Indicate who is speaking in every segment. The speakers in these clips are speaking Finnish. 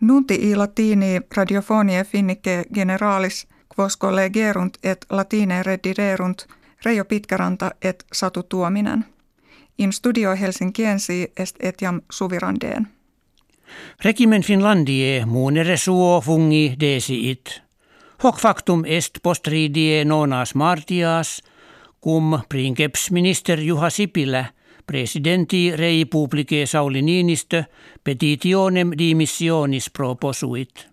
Speaker 1: Nunti i latini radiofonie finnike generalis quos collegerunt et latine redirerunt Reijo Pitkäranta et Satu Tuominen. In studio Helsinkiensi est etiam suvirandeen.
Speaker 2: Regimen Finlandie muunere suo fungi desiit. Hoc factum est postridie nonas martias, cum princeps minister Juha Sipilä – presidenti rei publice Sauli Niinistö petitionem dimissionis proposuit.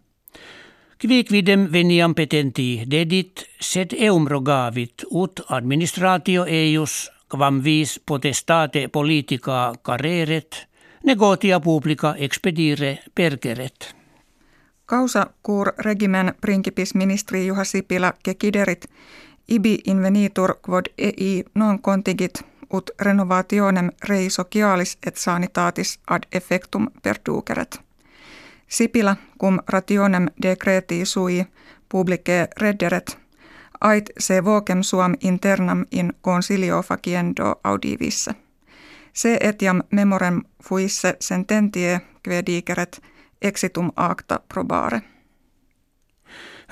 Speaker 2: Quicvidem veniam petenti dedit, sed eum rogavit ut administratio eius quam vis potestate politica careret, negotia publica expedire pergeret.
Speaker 1: Causa cur regimen principis ministri Juha Sipilä kekiderit ibi invenitur quod ei non contigit ut renovationem rei socialis et sanitatis ad effectum perduceret. Sipilä cum rationem decreti sui publice redderet, ait se vocem suam internam in consilio faciendo audivisse. Se etiam memorem fuisse sententie diceret exitum acta probare.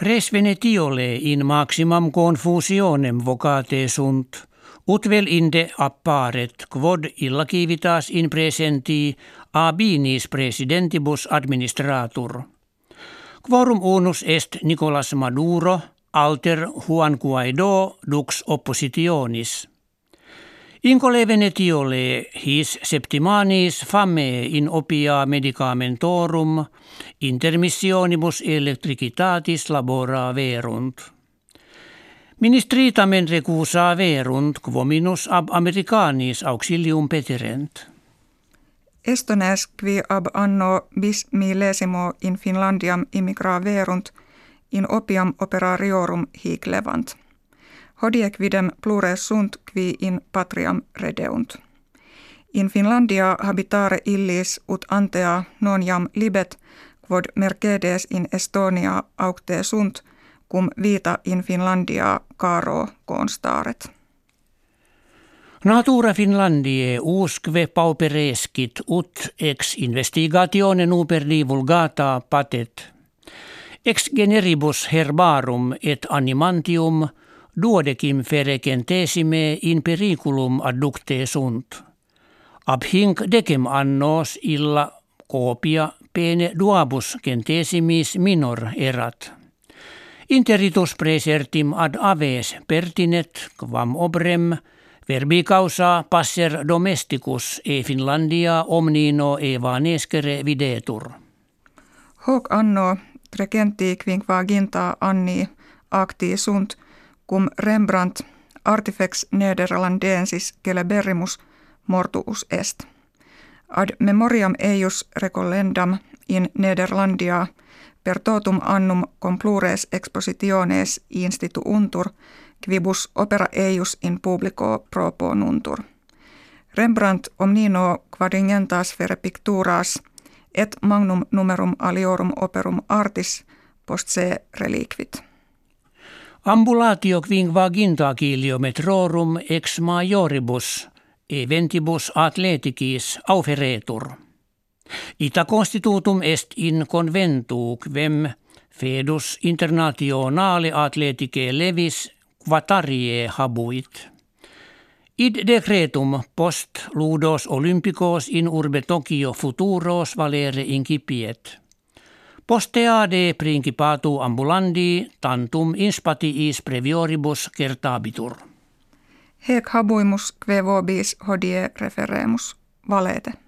Speaker 2: Res venetiole in maximum confusionem vocate sunt – Utvel inde apparet quod illacivitas in presenti abinis presidentibus administratur. Quorum unus est Nicolas Maduro, alter Juan Guaido dux oppositionis. Incole venetiole his septimanis fame in opia medicamentorum intermissionibus electricitatis labora verunt. Ministritamen recusa verunt quominus ab americanis auxilium petirent.
Speaker 1: Estones qui ab anno bis millesimo in Finlandiam immigra verunt in opiam operariorum hic levant. Hodie quidem plure sunt qui in patriam redeunt. In Finlandia habitare illis ut antea non jam libet, quod mercedes in Estonia aucte sunt – cum vita in Finlandia caro constaret.
Speaker 2: Natura Finlandie usque paupereskit ut ex investigatione nuper divulgata patet. Ex generibus herbarum et animantium duodecim ferecentesime in periculum adducte sunt. Ab hinc decem annos illa copia pene duabus centesimis minor erat. Interitus presertim ad aves pertinet quam obrem verbi causa passer domesticus e Finlandia omnino eva nescere videtur.
Speaker 1: Hoc anno trecenti quinquaginta anni acti sunt cum Rembrandt artifex nederlandensis celeberrimus mortuus est. Ad memoriam eius recollendam in Nederlandia – per totum annum complures expositiones instituuntur, quibus opera eius in publico proponuntur. Rembrandt omnino quadringentas vere picturas et magnum numerum aliorum operum artis post se reliquit.
Speaker 2: Ambulatio quinquaginta kiliometrorum ex majoribus eventibus atleticis auferetur – Ita constitutum est in conventu quem fedus internationale atleticae levis quatarie habuit. Id decretum post ludos olympicos in urbe Tokio futuros valere incipiet. Posteade principatu ambulandi tantum inspatiis previoribus certabitur.
Speaker 1: Hec habuimus kve vobis hodie referemus valete.